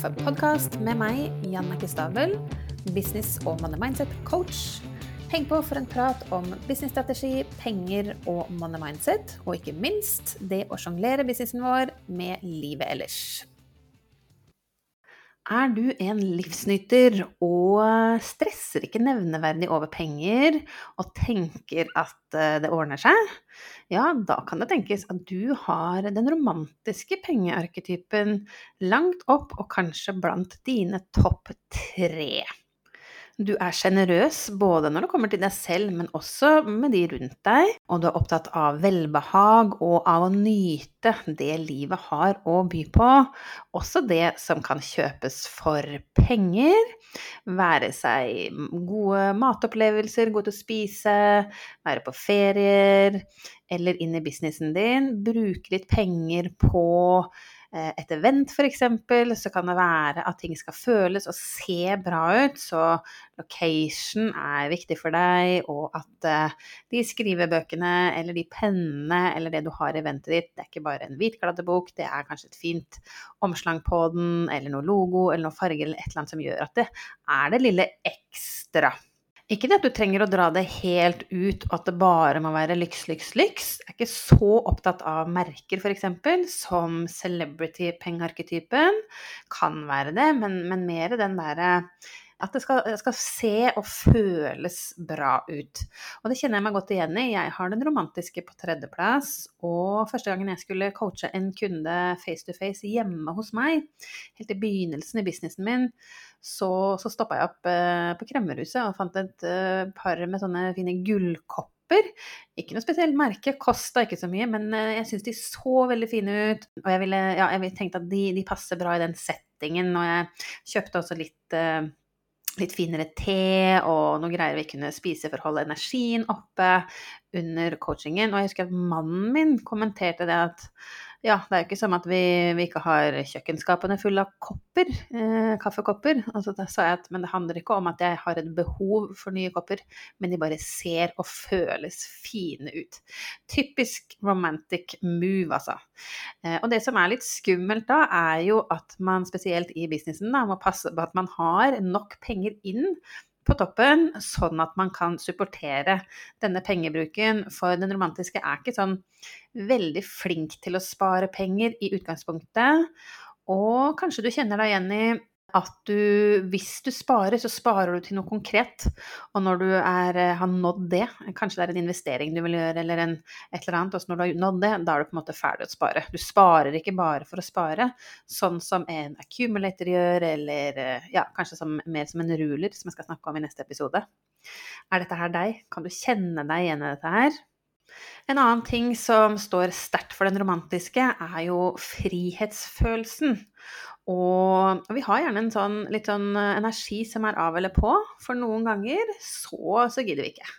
Kaffepodkast med meg, Jannicke Stabel, business- og money mindset-coach. Heng på for en prat om businessstrategi, penger og money mindset, og ikke minst det å sjonglere businessen vår med livet ellers. Er du en livsnyter og stresser ikke nevneverdig over penger og tenker at eh, det ordner seg? Ja, da kan det tenkes at du har den romantiske pengearketypen langt opp og kanskje blant dine topp tre. Du er sjenerøs både når det kommer til deg selv, men også med de rundt deg. Og du er opptatt av velbehag og av å nyte det livet har å by på. Også det som kan kjøpes for penger. Være seg gode matopplevelser, gå til å spise, være på ferier eller inn i businessen din. Bruke litt penger på et event f.eks., så kan det være at ting skal føles og se bra ut. Så location er viktig for deg, og at eh, de skrivebøkene eller de pennene eller det du har i eventet ditt, det er ikke bare en hvitkladdebok, det er kanskje et fint omslag på den, eller noe logo eller noe farge eller et eller annet som gjør at det er det lille ekstra. Ikke det at du trenger å dra det helt ut, og at det bare må være lyks, lyks, lyks. Jeg er ikke så opptatt av merker, f.eks., som celebrity-pengearketypen. Kan være det, men, men mer den derre at det skal, skal, se og føles bra ut. Og det kjenner jeg meg godt igjen i. Jeg har den romantiske på tredjeplass. Og første gangen jeg skulle coache en kunde face to face hjemme hos meg, helt i begynnelsen i businessen min, så, så stoppa jeg opp eh, på Kremmerhuset og fant et eh, par med sånne fine gullkopper. Ikke noe spesielt merke, kosta ikke så mye, men eh, jeg syns de så veldig fine ut. Og jeg, ville, ja, jeg tenkte at de, de, passer bra i den settingen, og jeg kjøpte også litt eh, litt finere te og noen greier vi kunne spise for å holde energien oppe under coachingen. Og jeg husker at mannen min kommenterte det at ja, det er jo ikke som at vi, vi ikke har kjøkkenskapene fulle av kopper, eh, kaffekopper. Altså, da sa jeg at men det handler ikke om at jeg har et behov for nye kopper, men de bare ser og føles fine ut. Typisk romantic move, altså. Eh, og det som er litt skummelt da, er jo at man spesielt i businessen da, må passe på at man har nok penger inn på toppen, sånn at man kan supportere denne pengebruken. For den romantiske er ikke sånn veldig flink til å spare penger i utgangspunktet. Og kanskje du kjenner deg igjen i at du, hvis du sparer, så sparer du til noe konkret. Og når du er, eh, har nådd det, kanskje det er en investering du vil gjøre, eller en, et eller annet, og når du har nådd det, da er du på en måte ferdig å spare. Du sparer ikke bare for å spare, sånn som en accumulator gjør, eller eh, ja, kanskje som, mer som en ruler, som jeg skal snakke om i neste episode. Er dette her deg? Kan du kjenne deg igjen i dette her? En annen ting som står sterkt for den romantiske, er jo frihetsfølelsen. Og vi har gjerne en sånn litt sånn eh, energi som er av eller på. For noen ganger så, så gidder vi ikke.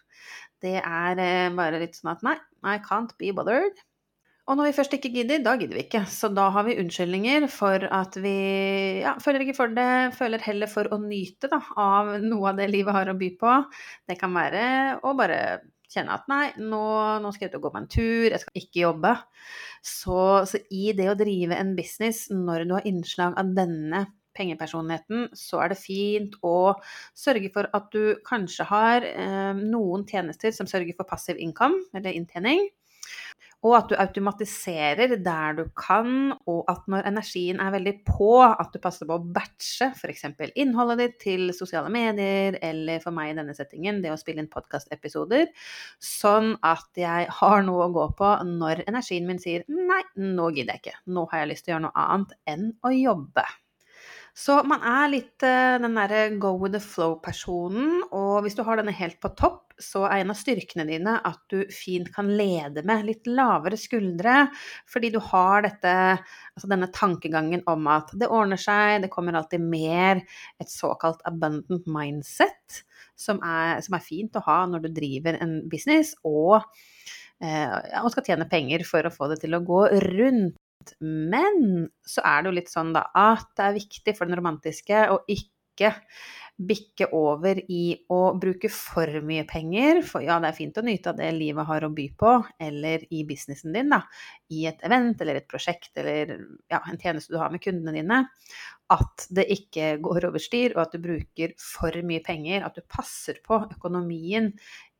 Det er eh, bare litt sånn at nei, I can't be bothered. Og når vi først ikke gidder, da gidder vi ikke. Så da har vi unnskyldninger for at vi ja, føler ikke for det, føler heller for å nyte da, av noe av det livet har å by på. Det kan være å bare kjenne at nei, nå, nå skal jeg ut og gå meg en tur, jeg skal ikke jobbe. Så, så, i det å drive en business, når du har innslag av denne pengepersonligheten, så er det fint å sørge for at du kanskje har eh, noen tjenester som sørger for passiv income, eller inntjening. Og at du automatiserer der du kan, og at når energien er veldig på, at du passer på å batche f.eks. innholdet ditt til sosiale medier, eller for meg i denne settingen det å spille inn podkastepisoder, sånn at jeg har noe å gå på når energien min sier nei, nå gidder jeg ikke, nå har jeg lyst til å gjøre noe annet enn å jobbe. Så man er litt eh, den derre go with the flow-personen, og hvis du har denne helt på topp, så er en av styrkene dine at du fint kan lede med litt lavere skuldre, fordi du har dette, altså denne tankegangen om at det ordner seg, det kommer alltid mer, et såkalt abundant mindset, som er, som er fint å ha når du driver en business, og eh, og skal tjene penger for å få det til å gå rundt. Men så er det jo litt sånn da at det er viktig for den romantiske å ikke bikke over i å bruke for mye penger, for ja, det er fint å nyte av det livet har å by på, eller i businessen din, da, i et event eller et prosjekt eller ja, en tjeneste du har med kundene dine, at det ikke går over styr, og at du bruker for mye penger, at du passer på økonomien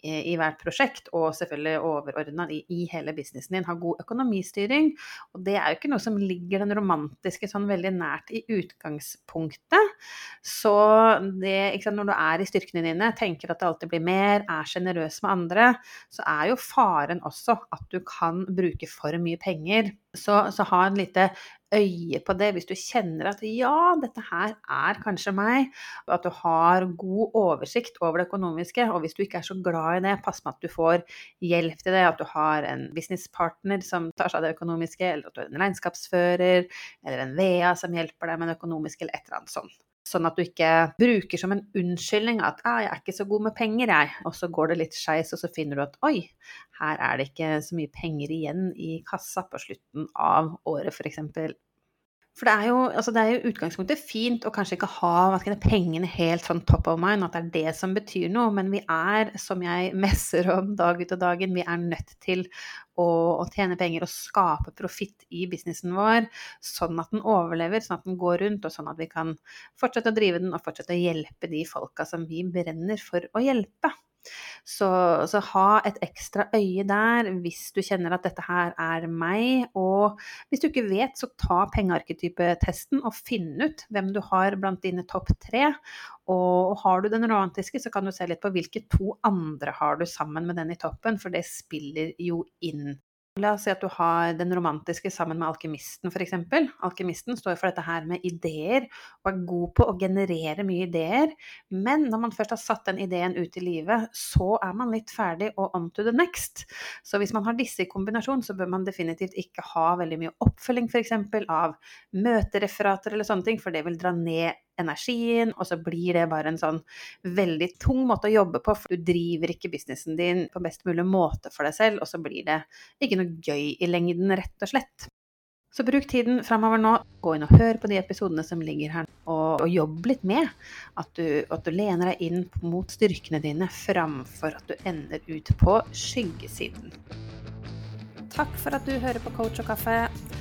i hvert prosjekt, og selvfølgelig overordna i, i, hele businessen din. Ha god økonomistyring. Og det er jo ikke noe som ligger den romantiske sånn veldig nært i utgangspunktet. Så det, sant, når du er i styrkene dine, tenker at det alltid blir mer, er sjenerøs med andre, så er jo faren også at du kan bruke for mye penger. Så, så ha en lite øye på det hvis du kjenner at ja, dette her er kanskje meg, at du har god oversikt over det økonomiske. Og hvis du ikke er så glad i det, pass på at du får hjelp til det. At du har en businesspartner som tar seg av det økonomiske, eller at du har en regnskapsfører, eller en VEA som hjelper deg med det økonomiske, eller et eller annet sånt. Sånn at du ikke bruker som en unnskyldning at ah, 'jeg er ikke så god med penger, jeg', og så går det litt skeis, og så finner du at 'oi, her er det ikke så mye penger igjen i kassa på slutten av året', f.eks. For det er, jo, altså utgangspunktet fint å kanskje ikke ha det, pengene helt sånn top of mind, at det er det som betyr noe, men vi er, som jeg messer om dag ut og dagen, vi er nødt til å, å tjene penger og skape profitt i businessen vår, sånn at den overlever, sånn at den går rundt, og sånn at vi kan fortsette å drive den og fortsette å hjelpe de folka som vi brenner for å hjelpe. Så, så, ha et ekstra øye der hvis du kjenner at dette her er meg. Og hvis du ikke vet, så ta pengearketypetesten og finn ut hvem du har blant dine topp tre. Og har du den romantiske, så kan du se litt på hvilke to andre har du sammen med den i toppen, for det spiller jo inn. La oss si at du har den romantiske sammen med alkymisten, f.eks. Alkymisten står for dette her med ideer, og er god på å generere mye ideer. Men når man først har satt den ideen ut i livet, så er man litt ferdig og on to the next. Så hvis man har disse i kombinasjon, så bør man definitivt ikke ha veldig mye oppfølging f.eks. av møtereferater eller sånne ting, for det vil dra ned energien, og så blir det bare en sånn veldig tung måte å jobbe på, for du driver ikke businessen din på best mulig måte for deg selv, og så blir det ikke noe gøy i lengden, rett og slett. Så bruk tiden framover nå, gå inn og hør på de episodene som ligger her, og, og jobb litt med at du, at du lener deg inn mot styrkene dine framfor at du ender ut på skyggesiden. Takk for at du hører på Coach og kaffe.